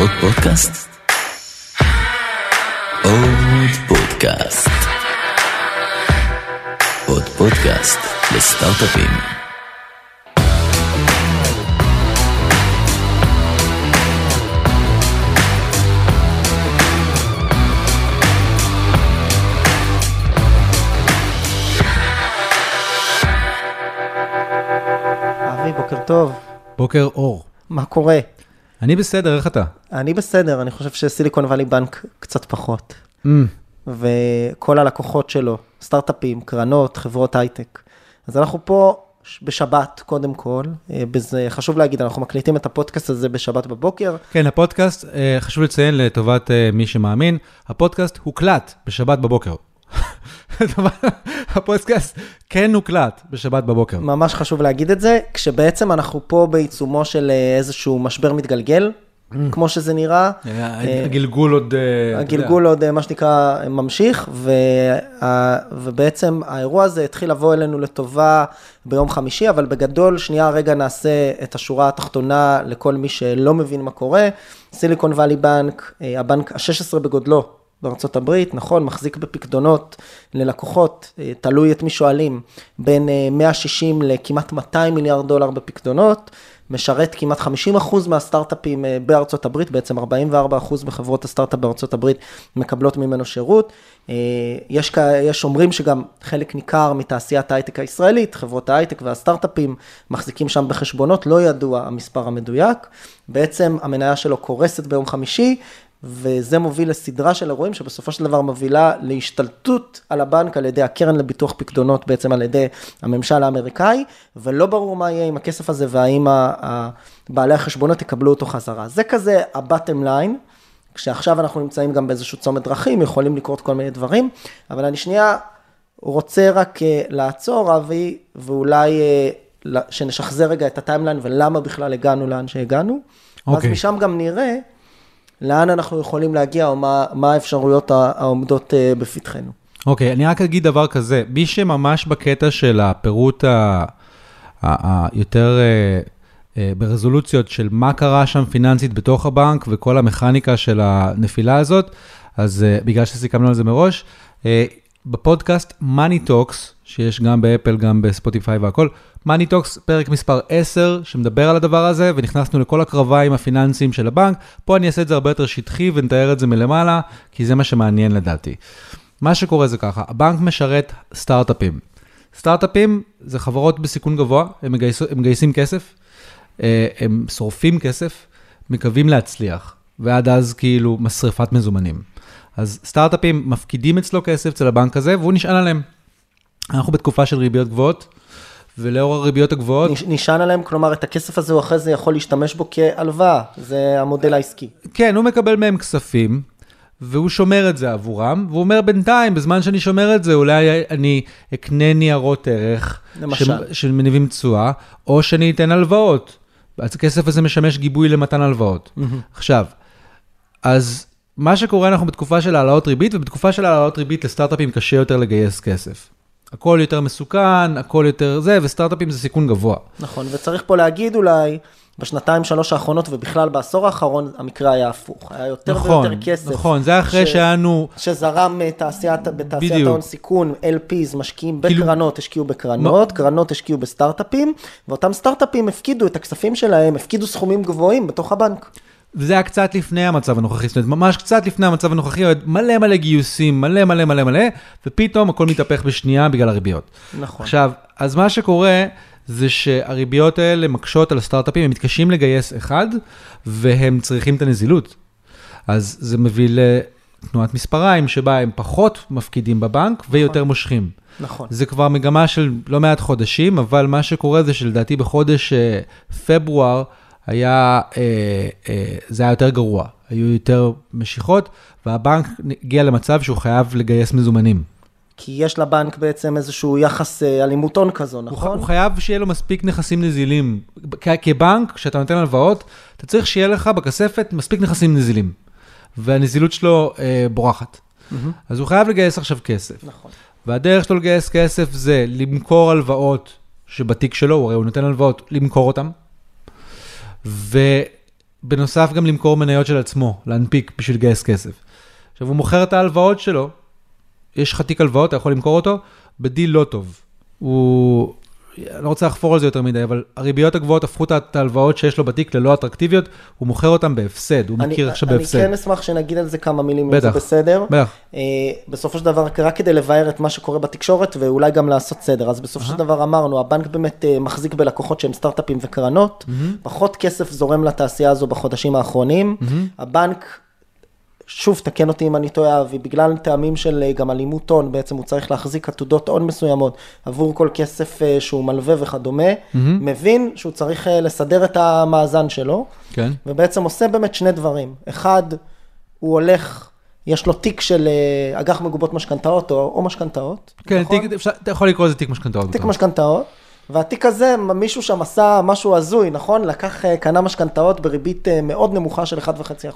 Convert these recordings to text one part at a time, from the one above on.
עוד פודקאסט? עוד פודקאסט. עוד פודקאסט לסטארט-אפים. אבי, בוקר טוב. בוקר אור. מה קורה? אני בסדר, איך אתה? אני בסדר, אני חושב שסיליקון וואלי בנק קצת פחות. Mm, וכל הלקוחות שלו, סטארט-אפים, קרנות, חברות הייטק. אז אנחנו פה בשבת, קודם כל. אה, בזה, חשוב להגיד, אנחנו מקליטים את הפודקאסט הזה בשבת בבוקר. כן, הפודקאסט, אה, חשוב לציין לטובת אה, מי שמאמין, הפודקאסט הוקלט בשבת בבוקר. הפודקאסט כן הוקלט בשבת בבוקר. ממש חשוב להגיד את זה, כשבעצם אנחנו פה בעיצומו של אה, איזשהו משבר מתגלגל, כמו שזה נראה. אה, הגלגול עוד... אה, אתה יודע. הגלגול עוד, מה שנקרא, ממשיך, ובעצם האירוע הזה התחיל לבוא אלינו לטובה ביום חמישי, אבל בגדול, שנייה רגע נעשה את השורה התחתונה לכל מי שלא מבין מה קורה. סיליקון וואלי בנק, הבנק ה-16 בגודלו בארצות הברית, נכון, מחזיק בפקדונות ללקוחות, אה, תלוי את מי שואלים, בין אה, 160 לכמעט 200 מיליארד דולר בפקדונות. משרת כמעט 50% מהסטארט-אפים אה, בארצות הברית, בעצם 44% מחברות הסטארט-אפ בארצות הברית מקבלות ממנו שירות. אה, יש, יש אומרים שגם חלק ניכר מתעשיית ההייטק הישראלית, חברות ההייטק והסטארט-אפים מחזיקים שם בחשבונות, לא ידוע המספר המדויק. בעצם המניה שלו קורסת ביום חמישי, וזה מוביל לסדרה של אירועים שבסופו של דבר מובילה להשתלטות על הבנק על ידי הקרן לביטוח פקדונות, בעצם על ידי הממשל האמריקאי, ולא ברור מה יהיה עם הכסף הזה והאם בעלי החשבונות יקבלו אותו חזרה. זה כזה ה-bottom line, כשעכשיו אנחנו נמצאים גם באיזשהו צומת דרכים, יכולים לקרות כל מיני דברים, אבל אני שנייה רוצה רק אה, לעצור, אבי, ואולי אה, שנשחזר רגע את הטיימליין ולמה בכלל הגענו לאן שהגענו. אז אוקיי. משם גם נראה לאן אנחנו יכולים להגיע, או מה, מה האפשרויות העומדות אה, בפתחנו. אוקיי, אני רק אגיד דבר כזה, מי שממש בקטע של הפירוט היותר אה, אה, ברזולוציות של מה קרה שם פיננסית בתוך הבנק וכל המכניקה של הנפילה הזאת, אז בגלל שסיכמנו על זה מראש, בפודקאסט Money Talks, שיש גם באפל, גם בספוטיפיי והכל, Money Talks, פרק מספר 10, שמדבר על הדבר הזה, ונכנסנו לכל הקרביים הפיננסיים של הבנק. פה אני אעשה את זה הרבה יותר שטחי ונתאר את זה מלמעלה, כי זה מה שמעניין לדעתי. מה שקורה זה ככה, הבנק משרת סטארט-אפים. סטארט-אפים זה חברות בסיכון גבוה, הם, מגייס, הם מגייסים כסף, אה, הם שורפים כסף, מקווים להצליח, ועד אז כאילו משרפת מזומנים. אז סטארט-אפים מפקידים אצלו כסף אצל הבנק הזה, והוא נשען עליהם. אנחנו בתקופה של ריביות גבוהות, ולאור הריביות הגבוהות, נש- נשען עליהם, כלומר, את הכסף הזה הוא אחרי זה יכול להשתמש בו כהלוואה, זה המודל העסקי. כן, הוא מקבל מהם כספים, והוא שומר את זה עבורם, והוא אומר בינתיים, בזמן שאני שומר את זה, אולי אני אקנה ניירות ערך, למשל. ש- שמניבים תשואה, או שאני אתן הלוואות. אז הכסף הזה משמש גיבוי למתן הלוואות. עכשיו, אז מה שקורה, אנחנו בתקופה של העלאות ריבית, ובתקופה של העלאות ריבית לסטארט-אפים קשה יותר לגייס כסף. הכל יותר מסוכן, הכל יותר זה, וסטארט-אפים זה סיכון גבוה. נכון, וצריך פה להגיד אולי, בשנתיים, שלוש האחרונות, ובכלל בעשור האחרון, המקרה היה הפוך. היה יותר נכון, ויותר כסף. נכון, זה אחרי ש- שהיה לנו... שזרם אה, תעשיית, בתעשיית. ההון סיכון, LPs, משקיעים כאילו- בקרנות, השקיעו בקרנות, קרנות השקיעו בסטארט-אפים, ואותם סטארט-אפים הפקידו את הכספים שלהם, הפקידו סכומים גבוהים בתוך הבנק. וזה היה קצת לפני המצב הנוכחי, זאת אומרת, ממש קצת לפני המצב הנוכחי, מלא מלא גיוסים, מלא מלא מלא מלא, ופתאום הכל מתהפך בשנייה בגלל הריביות. נכון. עכשיו, אז מה שקורה זה שהריביות האלה מקשות על הסטארט-אפים, הם מתקשים לגייס אחד, והם צריכים את הנזילות. אז זה מביא לתנועת מספריים, שבה הם פחות מפקידים בבנק ויותר מושכים. נכון. זה כבר מגמה של לא מעט חודשים, אבל מה שקורה זה שלדעתי בחודש אה, פברואר היה, אה, אה, זה היה יותר גרוע. היו יותר משיכות, והבנק הגיע למצב שהוא חייב לגייס מזומנים. כי יש לבנק בעצם איזשהו יחס אה, אלימות הון כזו, נכון? הוא חייב שיהיה לו מספיק נכסים נזילים. כבנק, כשאתה נותן הלוואות, אתה צריך שיהיה לך בכספת מספיק נכסים נזילים. והנזילות שלו אה, בורחת. אז הוא חייב לגייס עכשיו כסף. נכון. והדרך שלו לגייס כסף זה למכור הלוואות שבתיק שלו, הרי הוא נותן הלוואות, למכור אותן, בנוסף גם למכור מניות של עצמו, להנפיק בשביל לגייס כסף. עכשיו, הוא מוכר את ההלוואות שלו, יש לך תיק הלוואות, אתה יכול למכור אותו, בדיל לא טוב. הוא, אני לא רוצה לחפור על זה יותר מדי, אבל הריביות הגבוהות הפכו את ההלוואות שיש לו בתיק ללא אטרקטיביות, הוא מוכר אותן בהפסד, הוא אני- מכיר עכשיו אני בהפסד. כן אשמח שנגיד על זה כמה מילים, אם זה בטח. בסדר. בטח. אה, בסופו של דבר, רק כדי לבאר את מה שקורה בתקשורת ואולי גם לעשות סדר. אז בסופו של דבר אמרנו, הבנק באמת אה, מחזיק בלקוחות שהם סטארט-אפים וקרנות, פחות כסף זורם לתעשייה הזו בחודשים האחרונים. הבנק, שוב, תקן אותי אם אני טועה, ובגלל טעמים של אה, גם אלימות הון, בעצם הוא צריך להחזיק עתודות הון מסוימות עבור כל כסף אה, שהוא מלווה וכדומה, מבין שהוא צריך אה, לסדר את המאזן שלו. כן. ובעצם עושה באמת שני דברים. אחד, הוא הולך, יש לו תיק של אג"ח מגובות משכנתאות או, או משכנתאות. כן, נכון? תיק, אפשר, אתה יכול לקרוא לזה תיק משכנתאות. תיק. משכנתאות. והתיק הזה, מישהו שם עשה משהו הזוי, נכון? לקח, אה, קנה משכנתאות בריבית אה, מאוד נמוכה של 1.5%.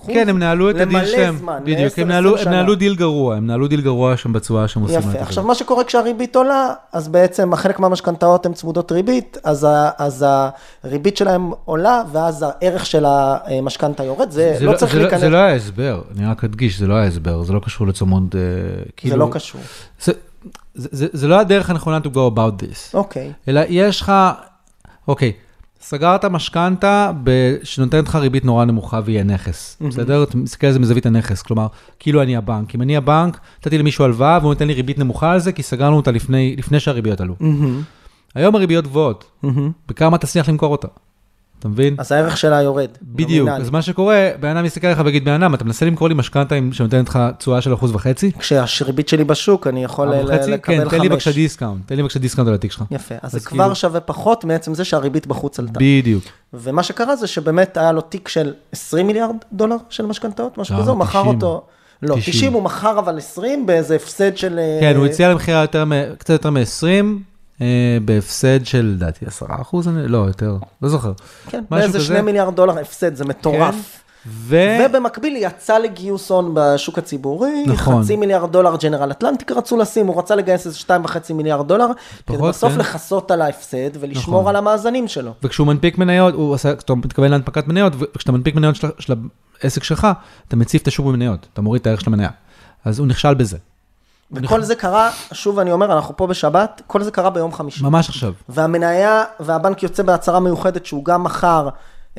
כן, הם ניהלו את הדיל שלהם. זמן, בדיוק, הם עשרים הם. נהלו דיל גרוע, הם נהלו דיל גרוע שם בצורה שהם עושים. יפה. את זה. עכשיו, מה שקורה כשהריבית עולה, אז בעצם חלק מהמשכנתאות הן צמודות ריבית, אז, ה, אז הריבית שלהם עולה, ואז הערך של המשכנתה יורד. זה, זה לא צריך זה להיכנס, זה לא היה הסבר, אני רק אדגיש, זה לא היה הסבר, זה לא קשור לצמוד, כאילו... זה לא קשור. זה, זה, זה, זה לא הדרך הנכונה to go about this, אוקיי. אלא יש לך, אוקיי, סגרת משכנתה שנותנת לך ריבית נורא נמוכה והיא הנכס, בסדר? אתה מסתכל על זה מזווית הנכס, כלומר, כאילו אני הבנק. אם אני הבנק, נתתי למישהו הלוואה והוא נותן לי ריבית נמוכה על זה, כי סגרנו אותה לפני, לפני שהריביות עלו. מהמם, היום הריביות גבוהות, מהמם. בכמה תצליח למכור אותה? אתה מבין? אז הערך שלה יורד. בדיוק. אז מה שקורה, בן אדם מסתכל עליך ויגיד, בן אדם, אתה מנסה למכור לי משכנתה שנותנת לך תשואה של אחוז וחצי? כשהריבית שלי בשוק, אני יכול? לקבל כן, תן לי חמש. בבקשה discount, תן לי בבקשה discount על התיק שלך. יפה, אז זה כבר כאילו- שווה פחות מעצם זה שהריבית בחוץ עלתה. בדיוק. ומה שקרה זה שבאמת היה לו תיק של 20 מיליארד דולר של משכנתאות, משהו כזה, הוא מכר 90. אותו. לא, 90. 90 הוא מכר אבל 20 באיזה הפסד של... אה, כן, הוא הציע למכירה קצת יותר מ-20, בהפסד של, לדעתי, 10 אחוז, לא, יותר, לא זוכר. כן, באיזה כזה. 2 מיליארד דולר הפסד, זה מטורף. כן, ו... ובמקביל יצא לגיוס הון בשוק הציבורי, נכון. חצי מיליארד דולר ג'נרל אטלנטיק רצו לשים, הוא רצה לגייס איזה 2.5 מיליארד דולר, כדי פחות, בסוף כן. לכסות על ההפסד ולשמור נכון. על המאזנים שלו. וכשהוא מנפיק מניות, הוא עושה, אתה מתכוון להנפקת מניות, וכשאתה מנפיק מניות של, של העסק שלך, אתה מציף את השוק במניות, אתה מוריד את הערך של המניה. אז הוא נכשל בזה, וכל זה קרה, שוב אני אומר, אנחנו פה בשבת, כל זה קרה ביום חמישי. ממש עכשיו. והמניה, והבנק יוצא בהצהרה מיוחדת שהוא גם מכר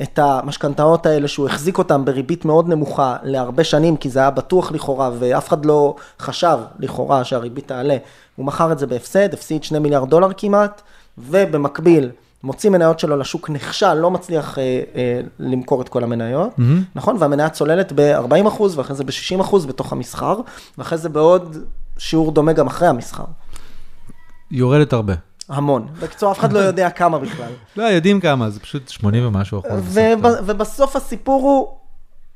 את המשכנתאות האלה, שהוא החזיק אותם בריבית מאוד נמוכה להרבה שנים, כי זה היה בטוח לכאורה, ואף אחד לא חשב לכאורה שהריבית תעלה. הוא מכר את זה בהפסד, הפסיד 2 מיליארד דולר כמעט, ובמקביל, מוציא מניות שלו לשוק, נכשל, לא מצליח אה, אה, למכור את כל המניות, Mm-hmm. נכון? והמניה צוללת ב-40% ואחרי זה ב-60% בתוך המסחר, ואחרי זה בעוד שיעור דומה גם אחרי המסחר. יורדת הרבה. המון. בקיצור, אף אחד לא יודע כמה בכלל. לא, יודעים כמה, זה פשוט 80 ומשהו אחוז. וב, ובסוף הסיפור הוא,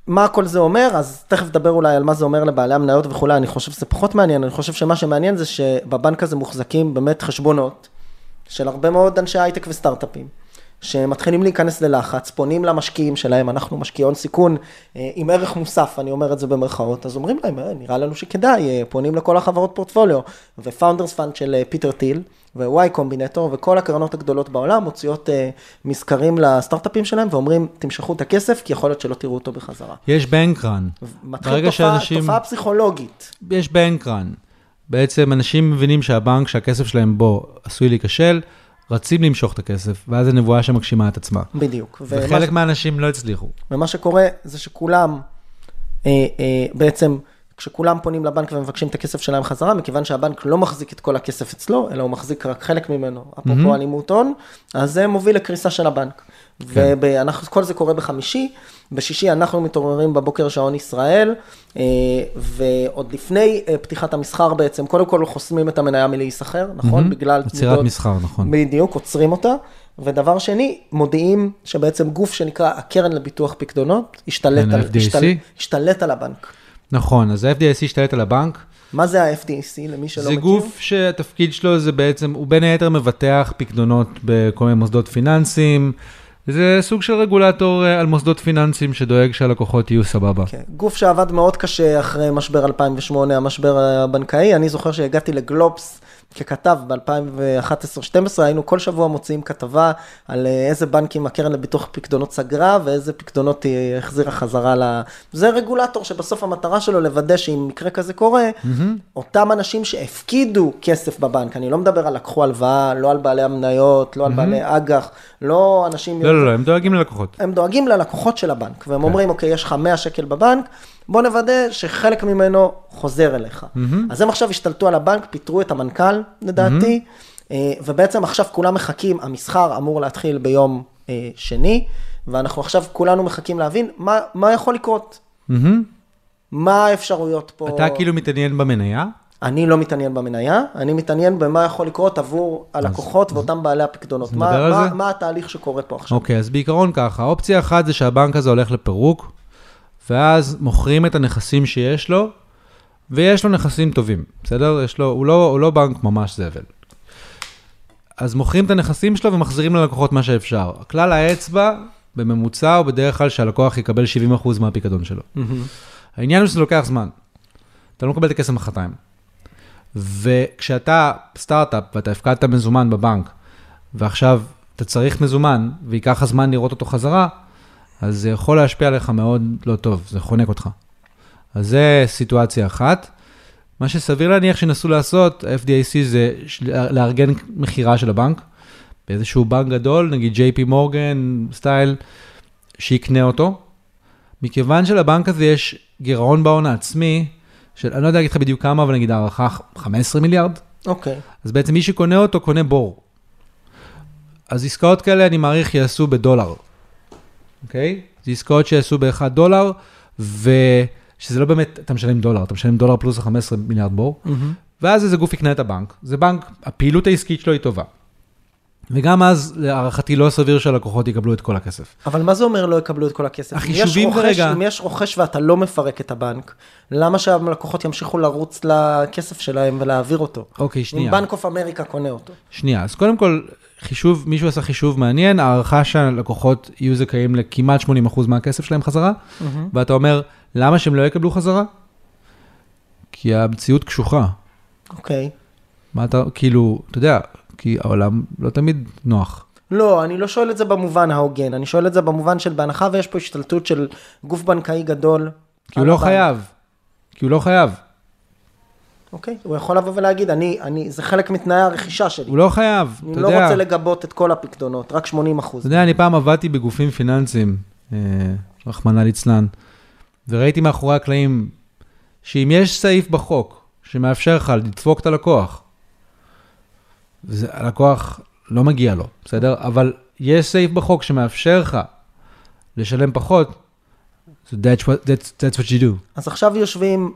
מה כל זה אומר, אז תכף נדבר אולי על מה זה אומר לבעלי המניות וכולי, אני חושב שזה פחות מעניין, אני חושב שמה שמעניין זה שבבנק הזה מוחזקים באמת חשבונות של הרבה מאוד אנשי הייטק וסטארט-אפים. שמתחילים להיכנס ללחץ, פונים למשקיעים שלהם, אנחנו משקיעי הון סיכון אה, עם ערך מוסף, אני אומר את זה במרכאות, אז אומרים להם, "אה, נראה לנו שכדאי, אה, פונים לכל החברות portfolio, ו Founders Fund של פיטר טיל, ו Y Combinator, וכל הקרנות הגדולות בעולם מוציאות מזכרים לסטארט-אפים שלהם, ואומרים, תמשכו את הכסף, כי יכול להיות שלא תראו אותו בחזרה. יש בנקרן. מתחיל תופעה, שאנשים- תופעה פסיכולוגית. יש בנקרן. בעצם אנשים מבינים שהבנק שהכסף שלהם בו עשוי להיכשל, רצים למשוך את הכסף, ואז זו נבואה שמגשימה את עצמה. בדיוק. ומה וחלק מהאנשים לא הצליחו. ומה שקורה זה שכולם, אה, אה, בעצם, כשכולם פונים לבנק ומבקשים את הכסף שלהם חזרה, מכיוון שהבנק לא מחזיק את כל הכסף אצלו, אלא הוא מחזיק רק חלק ממנו, אפרופו אלימות הון, אז זה מוביל לקריסה של הבנק. וכל זה קורה בחמישי, בשישי אנחנו מתעוררים בבוקר שעון ישראל, אה, ועוד לפני אה, פתיחת המסחר בעצם, קודם כל חוסמים את המניה מלהיסחר, נכון? בגלל עצירת מסחר, נכון. בדיוק, עוצרים אותה. ודבר שני, מודיעים שבעצם גוף שנקרא הקרן לביטוח פקדונות, השתלט, כן, על? השתל, השתלט על הבנק. נכון, אז ה-FDIC השתלט על הבנק. מה זה ה-FDIC, למי שלא זה מכיר? גוף שהתפקיד שלו זה בעצם, הוא בין היתר מבטח פקדונות בכל מיני מוסדות פיננסיים. זה סוג של רגולטור אה, על מוסדות פיננסיים שדואג שהלקוחות יהיו סבבה. כן, גוף שעבד מאוד קשה אחרי משבר 2008, המשבר הבנקאי. אני זוכר שהגעתי לגלובס ככתב ב-2011-2012, היינו כל שבוע מוציאים כתבה על אה, איזה בנקים הקרן לביטוח פקדונות סגרה ואיזה פקדונות היא החזירה חזרה ל... זה רגולטור שבסוף המטרה שלו לוודא שאם מקרה כזה קורה, אותם אנשים שהפקידו כסף בבנק, אני לא מדבר על לקחו הלוואה, לא על בעלי המניות, לא על בעלי אג"ח, לא אנשים... לא, לא, לא, הם דואגים ללקוחות. הם דואגים ללקוחות של הבנק, והם אומרים, אוקיי, יש לך 100 שקל בבנק, בוא נוודא שחלק ממנו חוזר אליך. אז הם עכשיו השתלטו על הבנק, פיטרו את המנכ"ל, לדעתי, אה, ובעצם עכשיו כולם מחכים, המסחר אמור להתחיל ביום אה, שני, ואנחנו עכשיו כולנו מחכים להבין מה, מה יכול לקרות, מהמם. מה האפשרויות פה. אתה כאילו מתעניין במניה? אני לא מתעניין במניה, אני מתעניין במה יכול לקרות עבור הלקוחות ואותם בעלי הפקדונות. מה, מה? מה התהליך שקורה פה עכשיו? אוקיי, אז בעיקרון ככה, אופציה אחת זה שהבנק הזה הולך לפירוק, ואז מוכרים את הנכסים שיש לו, ויש לו נכסים טובים, בסדר? יש לו, הוא לא, הוא לא בנק ממש זבל. אז מוכרים את הנכסים שלו ומחזירים ללקוחות מה שאפשר. כלל האצבע, בממוצע, הוא בדרך כלל שהלקוח יקבל 70% מהפיקדון שלו. העניין הוא שזה לוקח זמן. אתה לא מקבל את הכסף מחרתיים. וכשאתה סטארט-אפ ואתה הפקדת מזומן בבנק, ועכשיו אתה צריך מזומן, וייקח לך זמן לראות אותו חזרה, אז זה יכול להשפיע עליך מאוד לא טוב, זה חונק אותך. אז זה סיטואציה אחת. מה שסביר להניח שינסו לעשות, ה-FDIC זה לארגן מכירה של הבנק, באיזשהו בנק גדול, נגיד JP מורגן סטייל, שיקנה אותו. מכיוון שלבנק הזה יש גירעון בהון העצמי, של, אני לא יודע להגיד לך בדיוק כמה, אבל נגיד הערכה 15 מיליארד, אוקיי. אז בעצם מי שקונה אותו, קונה בור. אז עסקאות כאלה, אני מעריך, יעשו בדולר, אוקיי? זה עסקאות שיעשו ב-1 דולר, ושזה לא באמת, אתה משלם דולר, אתה משלם דולר פלוס ה-15 מיליארד בור, ואז איזה גוף יקנה את הבנק. זה בנק, הפעילות העסקית שלו היא טובה. וגם אז, להערכתי, לא סביר שהלקוחות יקבלו את כל הכסף. אבל מה זה אומר לא יקבלו את כל הכסף? אם יש החישובים כרגע- אם יש רוכש ואתה לא מפרק את הבנק, למה שהלקוחות ימשיכו לרוץ לכסף שלהם ולהעביר אותו? אוקיי, אם שנייה. בנק אוף אמריקה קונה אותו. שנייה, אז קודם כל, חישוב, מישהו עשה חישוב מעניין, הערכה שהלקוחות יהיו זכאים לכמעט 80% מהכסף שלהם חזרה, ואתה אומר, למה שהם לא יקבלו חזרה? כי המציאות קשוחה. אוקיי. מה אתה, כאילו, אתה יודע, כי העולם לא תמיד נוח. לא, אני לא שואל את זה במובן ההוגן, אני שואל את זה במובן של בהנחה ויש פה השתלטות של גוף בנקאי גדול. כי הוא לא הבנק. חייב. כי הוא לא חייב. אוקיי, הוא יכול לבוא ולהגיד, אני, אני, זה חלק מתנאי הרכישה שלי. הוא לא חייב, אני אתה לא יודע. רוצה לגבות את כל הפקדונות, רק 80 אחוז. אתה יודע, אני פעם עבדתי בגופים פיננסיים, אה, רחמנא ליצלן, וראיתי מאחורי הקלעים שאם יש סעיף בחוק שמאפשר לך לדפוק את הלקוח, הלקוח לא מגיע לו, בסדר? אבל יש סעיף בחוק שמאפשר לך לשלם פחות, so that's what, that's, that's what you do. אז עכשיו יושבים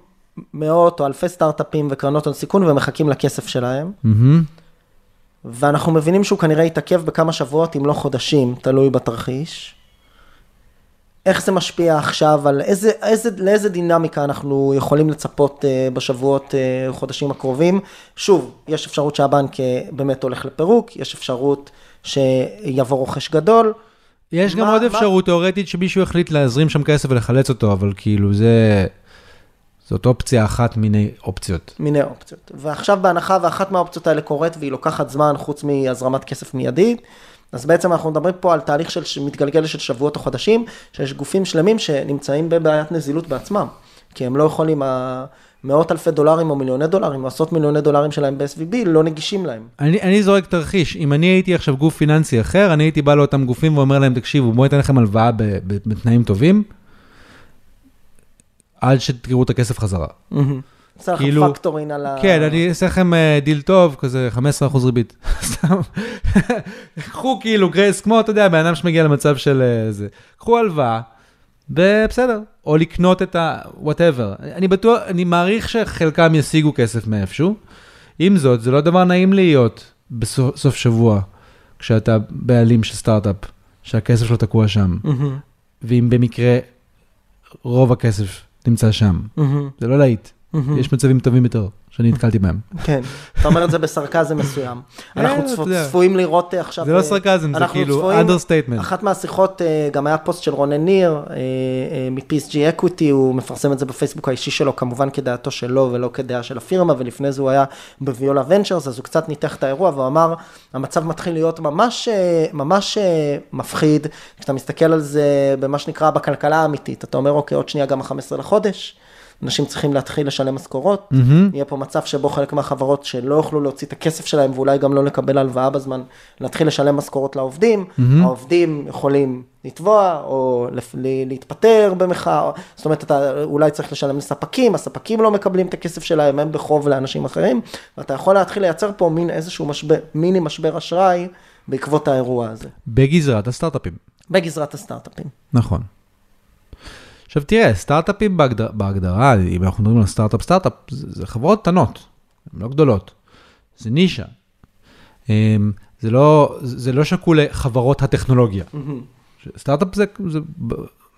מאות או אלפי סטארט-אפים וקרנות הון סיכון ומחכים לכסף שלהם, מהמם. ואנחנו מבינים שהוא כנראה יתעכב בכמה שבועות, אם לא חודשים, תלוי בתרחיש. איך זה משפיע עכשיו על איזה, איזה, לאיזה דינמיקה אנחנו יכולים לצפות uh, בשבועות, uh, חודשים הקרובים. שוב, יש אפשרות שהבנק uh, באמת הולך לפירוק, יש אפשרות שיבוא רוכש גדול. יש גם מה- עוד מה- אפשרות תיאורטית שמישהו החליט להזרים שם כסף ולחלץ אותו, אבל כאילו זה... זאת אופציה אחת מיני אופציות. מיני אופציות. ועכשיו בהנחה ואחת מהאופציות האלה קורית והיא לוקחת זמן חוץ מהזרמת כסף מיידית, אז בעצם אנחנו מדברים פה על תהליך של, שמתגלגל של שבועות או חודשים, שיש גופים שלמים שנמצאים בבעיית נזילות בעצמם, כי הם לא יכולים, מאות אלפי דולרים או מיליוני דולרים, או עשרות מיליוני דולרים שלהם ב-SVB לא נגישים להם. אני, אני זורק תרחיש, אם אני הייתי עכשיו גוף פיננסי אחר, אני הייתי בא לאותם גופים ואומר להם, תקשיבו, בואו ניתן לכם הלוואה בתנאים טובים, עד שתראו את הכסף חזרה. עושה לכם כאילו- factoring על ה... כן, אני אעשה לכם אה, דיל טוב, כזה 15% ריבית. סתם. קחו כאילו grace, כמו, אתה יודע, בן אדם שמגיע למצב של אה, זה. קחו הלוואה, ובסדר. או לקנות את ה... whatever. אני בטוח, אני מעריך שחלקם ישיגו כסף מאיפשהו. עם זאת, זה לא דבר נעים להיות בסוף שבוע, כשאתה בעלים של סטארט-אפ, שהכסף שלו תקוע שם. ואם במקרה רוב הכסף נמצא שם. מהמם, זה לא להיט. יש מצבים טובים יותר שאני נתקלתי בהם. כן, אתה אומר את זה בסרקזם מסוים. אנחנו. צפויים לראות אה, עכשיו... זה לא אה, סרקזם, זה אנחנו כאילו understatement. אחת מהשיחות, אה, גם היה פוסט של רונן ניר, מ-PSG Equity, הוא מפרסם את זה בפייסבוק האישי שלו, כמובן כדעתו שלו ולא כדעה של הפירמה, ולפני זה הוא היה בוויולה ונצ'רס, אז הוא קצת ניתח את האירוע, והוא אמר, המצב מתחיל להיות ממש, ממש מפחיד, כשאתה מסתכל על זה במה שנקרא בכלכלה האמיתית, אתה אומר, אוקיי, עוד שנייה גם ה-15 לחודש. אנשים צריכים להתחיל לשלם משכורות, מהמם. יהיה פה מצב שבו חלק מהחברות שלא יוכלו להוציא את הכסף שלהם ואולי גם לא לקבל הלוואה בזמן, להתחיל לשלם משכורות לעובדים, העובדים יכולים לתבוע או להתפטר במחאה, זאת אומרת אתה אולי צריך לשלם לספקים, הספקים לא מקבלים את הכסף שלהם, הם בחוב לאנשים אחרים, ואתה יכול להתחיל לייצר פה מין איזשהו משבר, מיני משבר אשראי בעקבות האירוע הזה, בגזרת הסטארט-אפים. בגזרת הסטארט-אפים. נכון. עכשיו תראה, סטארט-אפים בהגדר, בהגדרה, אם אנחנו מדברים על סטארט-אפ, סטארט-אפ זה, זה חברות קטנות, הן לא גדולות, זה נישה. אמ, זה לא, זה לא שקול לחברות הטכנולוגיה. סטארט-אפ זה, זה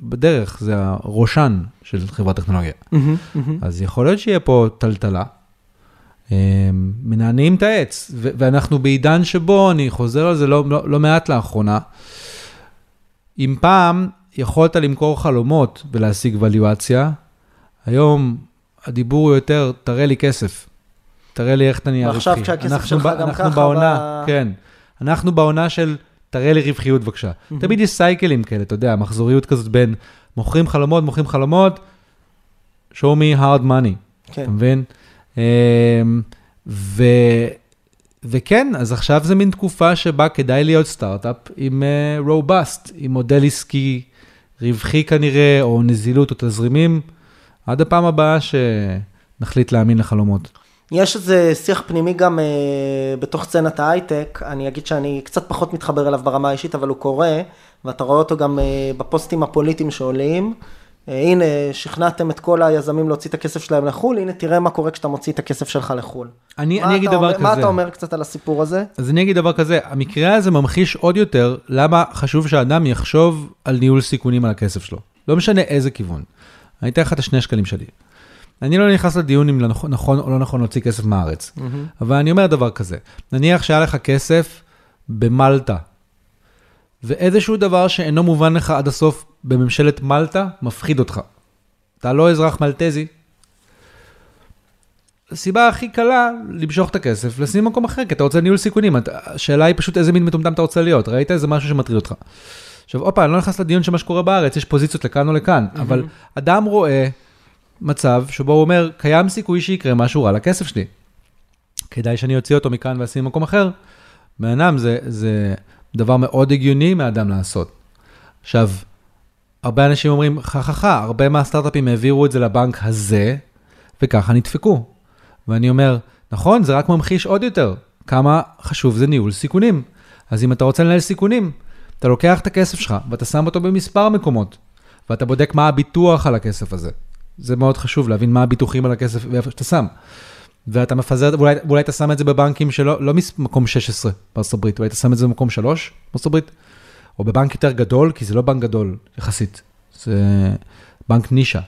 בדרך, זה הראשן של חברת טכנולוגיה. אז יכול להיות שיהיה פה טלטלה. אמ, מנענעים את העץ, ו- ואנחנו בעידן שבו, אני חוזר על זה לא, לא, לא מעט לאחרונה, אם פעם יכולת למכור חלומות ולהשיג ווליואציה, היום הדיבור הוא יותר, תראה לי כסף. תראה לי איך אתה נהיה רווחי. ועכשיו כשהכסף אנחנו שלך ב- גם אנחנו ככה בעונה, ב- כן. אנחנו בעונה של תראה לי רווחיות בבקשה. תמיד יש סייקלים כאלה, אתה יודע, מחזוריות כזאת בין מוכרים חלומות, מוכרים חלומות, show me hard money. כן. אתה מבין? אמ, ו... וכן, אז עכשיו זה מין תקופה שבה כדאי להיות סטארט-אפ עם רובסט, עם מודל עסקי רווחי כנראה, או נזילות או תזרימים, עד הפעם הבאה שנחליט להאמין לחלומות. יש איזה שיח פנימי גם אה, בתוך סצנת ההייטק, אני אגיד שאני קצת פחות מתחבר אליו ברמה האישית, אבל הוא קורה, ואתה רואה אותו גם אה, בפוסטים הפוליטיים שעולים. אה, הנה, שכנעתם את כל היזמים להוציא את הכסף שלהם לחו"ל, הנה תראה מה קורה כשאתה מוציא את הכסף שלך לחו"ל. אני, אני אגיד דבר אומר- כזה. מה אתה אומר קצת על הסיפור הזה? אז אני אגיד דבר כזה, המקרה הזה ממחיש עוד יותר למה חשוב שאדם יחשוב על ניהול סיכונים על הכסף שלו. לא משנה איזה כיוון. אני אתן לך את השני שקלים שלי. אני לא נכנס לדיון אם נכון, נכון או לא נכון להוציא כסף מהארץ, אבל אני אומר דבר כזה, נניח שהיה לך כסף במלטה, ואיזשהו דבר שאינו מובן לך עד הסוף בממשלת מלטה, מפחיד אותך. אתה לא אזרח מלטזי, הסיבה הכי קלה למשוך את הכסף, לשים במקום אחר, כי אתה רוצה ניהול סיכונים. אתה- השאלה היא פשוט איזה מין מטומטם אתה רוצה להיות. ראית איזה משהו שמטריד אותך. עכשיו, עוד פעם, אני לא נכנס לדיון של מה שקורה בארץ, יש פוזיציות לכאן או לכאן, אבל אדם רואה מצב שבו הוא אומר, קיים סיכוי שיקרה משהו רע לכסף שלי. כדאי שאני אוציא אותו מכאן ואשים במקום אחר. בן אדם, זה, זה דבר מאוד הגיוני מאדם לעשות. עכשיו, הרבה אנשים אומרים, חככה, הרבה מהסטארט-אפים העבירו את זה לבנק הזה, וככה נדפקו. ואני אומר, נכון, זה רק ממחיש עוד יותר כמה חשוב זה ניהול סיכונים. אז אם אתה רוצה לנהל סיכונים, אתה לוקח את הכסף שלך ואתה שם אותו במספר מקומות, ואתה בודק מה הביטוח על הכסף הזה. זה מאוד חשוב להבין מה הביטוחים על הכסף ואיפה שאתה שם. ואתה מפזר, ואולי, ואולי אתה שם את זה בבנקים שלא, לא מקום 16 בארצות הברית, אולי אתה שם את זה במקום 3 בארצות הברית, או בבנק יותר גדול, כי זה לא בנק גדול יחסית, זה בנק נישה.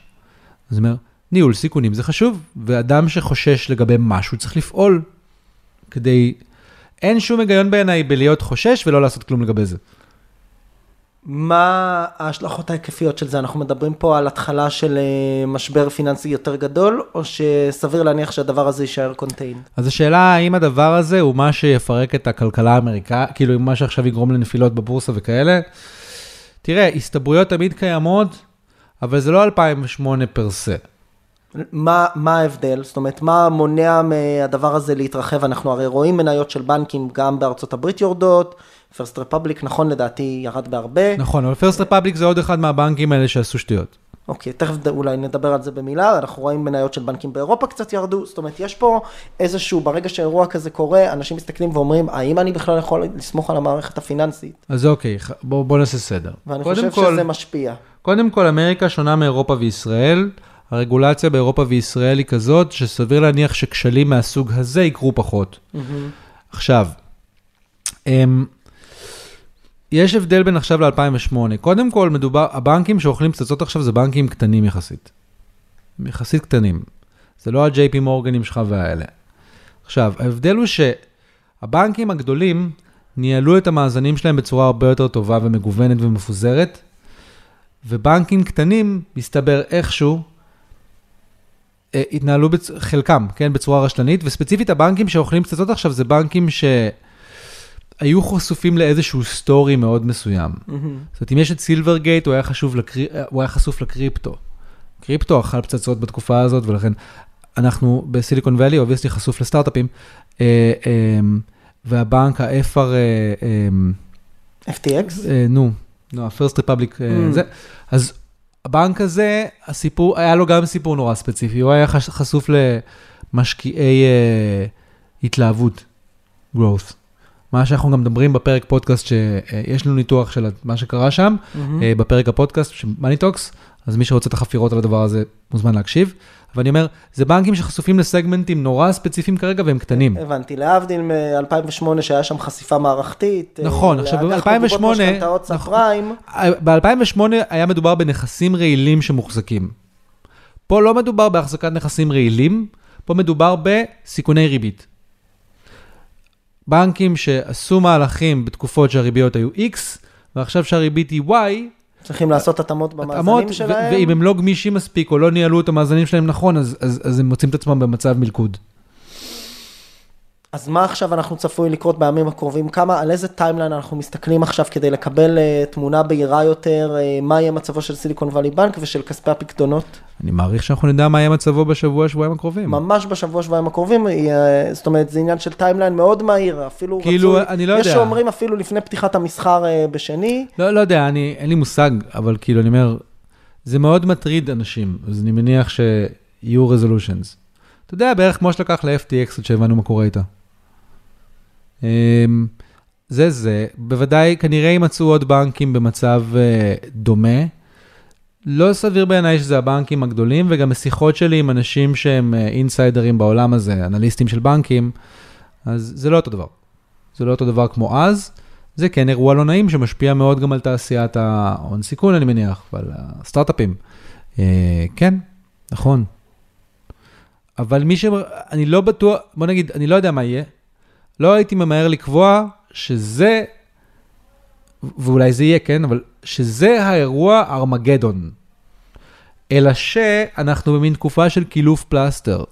אז אומר, ניהול סיכונים זה חשוב, ואדם שחושש לגבי משהו צריך לפעול כדי... אין שום היגיון בעיניי בלהיות חושש ולא לעשות כלום לגבי זה. מה ההשלכות ההיקפיות של זה? אנחנו מדברים פה על התחלה של אה, משבר פיננסי יותר גדול, או שסביר להניח שהדבר הזה יישאר קונטיין? אז השאלה האם הדבר הזה הוא מה שיפרק את הכלכלה האמריקאית, כאילו מה שעכשיו יגרום לנפילות בבורסה וכאלה. תראה, הסתברויות תמיד קיימות, אבל זה לא 2008 פר סה. מה, מה ההבדל? זאת אומרת, מה מונע מהדבר הזה להתרחב? אנחנו הרי רואים מניות של בנקים גם בארצות הברית יורדות, פרסט רפבליק, נכון לדעתי, ירד בהרבה. נכון, אבל פרסט רפבליק זה עוד אחד מהבנקים האלה שעשו שטויות. אוקיי, תכף אולי נדבר על זה במילה, אנחנו רואים מניות של בנקים באירופה קצת ירדו, זאת אומרת, יש פה איזשהו, ברגע שאירוע כזה קורה, אנשים מסתכלים ואומרים, האם אני בכלל יכול לסמוך על המערכת הפיננסית? אז אוקיי, ח- בוא, נעשה סדר. ואני חושב כל- שזה משפיע. קודם כל, אמריקה שונה מאירופה וישראל. הרגולציה באירופה וישראל היא כזאת שסביר להניח שכשלים מהסוג הזה יקרו פחות. עכשיו, אמ, יש הבדל בין עכשיו ל-2008. קודם כל, מדובר, הבנקים שאוכלים פצצות עכשיו זה בנקים קטנים יחסית. יחסית קטנים. זה לא ה-JP מורגנים שלך והאלה. עכשיו, ההבדל הוא שהבנקים הגדולים ניהלו את המאזנים שלהם בצורה הרבה יותר טובה ומגוונת ומפוזרת, ובנקים קטנים, מסתבר איכשהו, אה, התנהלו, בצ... חלקם, כן, בצורה רשלנית, וספציפית הבנקים שאוכלים פצצות עכשיו זה בנקים שהיו חשופים לאיזשהו story מאוד מסוים. זאת אומרת, אם יש את Silvergate, הוא, היה לקרי... הוא היה חשוף לקריפטו. קריפטו אכל פצצות בתקופה הזאת, ולכן אנחנו ב Silicon Valley, obviously חשוף לסטארט-אפים, אה, אה, והבנק, ה-FR, אה, אה, FTX? אה, נו, נו, ה-First Republic, אה, Mm. זה, אז הבנק הזה, הסיפור, היה לו גם סיפור נורא ספציפי, הוא היה חש- חשוף למשקיעי אה, התלהבות, growth. מה שאנחנו גם מדברים בפרק פודקאסט, שיש לנו ניתוח של מה שקרה שם. אה, בפרק הפודקאסט של Money Talks, אז מי שרוצה את החפירות על הדבר הזה מוזמן להקשיב. אבל אני אומר, זה בנקים שחשופים לסגמנטים נורא ספציפיים כרגע והם קטנים. הבנתי, להבדיל מ-2008 שהיה שם חשיפה מערכתית. נכון, אה, עכשיו, לאג"ח ב- 2008 מרובות משכנתאות סאב נכון. פריים. ב-2008 היה מדובר בנכסים רעילים שמוחזקים. פה לא מדובר בהחזקת נכסים רעילים, פה מדובר בסיכוני ריבית. בנקים שעשו מהלכים בתקופות שהריביות היו X, ועכשיו שהריבית היא Y, צריכים לעשות התאמות במאזנים שלהם. ואם הם לא גמישים מספיק או לא ניהלו את המאזנים שלהם נכון, אז, אז, אז הם מוצאים את עצמם במצב מלכוד. אז מה עכשיו אנחנו צפוי לקרות בימים הקרובים? כמה, על איזה timeline אנחנו מסתכלים עכשיו כדי לקבל uh, תמונה בהירה יותר, uh, מה יהיה מצבו של Silicon Valley Bank ושל כספי הפקדונות? אני מעריך שאנחנו נדע מה יהיה מצבו בשבוע, שבועיים הקרובים. ממש בשבוע, שבועיים הקרובים, יהיה- זאת אומרת, זה עניין של timeline מאוד מהיר, אפילו כאילו, רצוי, אני לא יש יודע. שאומרים אפילו לפני פתיחת המסחר uh, בשני, לא, לא יודע, אני, אין לי מושג, אבל כאילו, אני אומר, זה מאוד מטריד אנשים, אז אני מניח שיהיו resolutions. אתה יודע, בערך כמו שלקח ל-FTX עד שהבנו מה קורה איתה. אמ, זה זה, בוודאי כנראה יימצאו עוד בנקים במצב אה, דומה. לא סביר בעיניי שזה הבנקים הגדולים, וגם בשיחות שלי עם אנשים שהם אה, אינסיידרים בעולם הזה, אנליסטים של בנקים, אז זה לא אותו דבר. זה לא אותו דבר כמו אז. זה כן אירוע לא נעים שמשפיע מאוד גם על תעשיית ההון סיכון, אני מניח, ועל הסטארט-אפים. אה, כן, נכון. אבל מי ש... אני לא בטוח, בוא נגיד, אני לא יודע מה יהיה. לא הייתי ממהר לקבוע שזה, ואולי זה יהיה, כן, אבל שזה האירוע ארמגדון. אלא שאנחנו במין תקופה של קילוף פלסטר.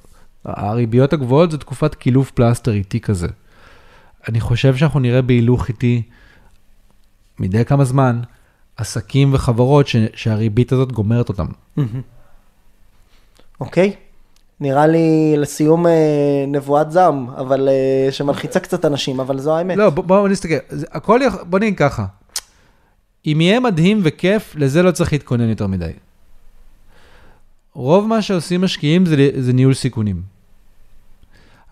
הריביות הגבוהות זה תקופת קילוף פלסטר איטי כזה. אני חושב שאנחנו נראה בהילוך איטי מדי כמה זמן עסקים וחברות ש, שהריבית הזאת גומרת אותם. אוקיי? נראה לי לסיום אה, נבואת זעם, אבל אה, שמלחיצה קצת אנשים, אבל זו האמת. לא, בוא, בוא נסתכל, הכל, יכול- בוא נגיד ככה, אם יהיה מדהים וכיף, לזה לא צריך להתכונן יותר מדי. רוב מה שעושים משקיעים זה, זה ניהול סיכונים.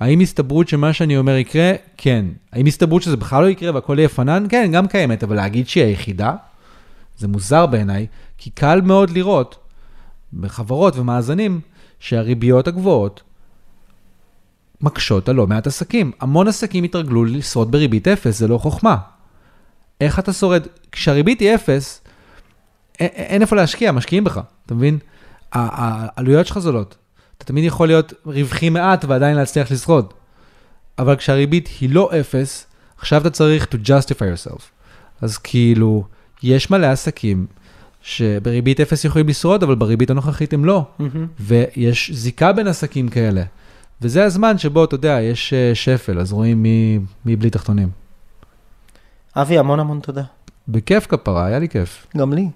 האם הסתברות שמה שאני אומר יקרה? כן. האם הסתברות שזה בכלל לא יקרה והכל יהיה פנן? כן, גם קיימת, אבל להגיד שהיא היחידה? זה מוזר בעיניי, כי קל מאוד לראות בחברות ומאזנים שהריביות הגבוהות מקשות על לא מעט עסקים. המון עסקים התרגלו לשרוד בריבית אפס, זה לא חוכמה. איך אתה שורד? כשהריבית היא אפס, אין, איפה להשקיע, משקיעים בך, אתה מבין? העלויות שלך זולות. אתה תמיד יכול להיות רווחי מעט ועדיין להצליח לשרוד. אבל כשהריבית היא לא אפס, עכשיו אתה צריך to justify yourself. אז כאילו, יש מלא עסקים שבריבית אפס יכולים לשרוד, אבל בריבית הנוכחית הם לא. מהמם. ויש זיקה בין עסקים כאלה. וזה הזמן שבו, אתה יודע, יש אה, שפל, אז רואים מי, מי בלי תחתונים. אבי, המון המון תודה. בכיף כפרה, היה לי כיף. גם לי.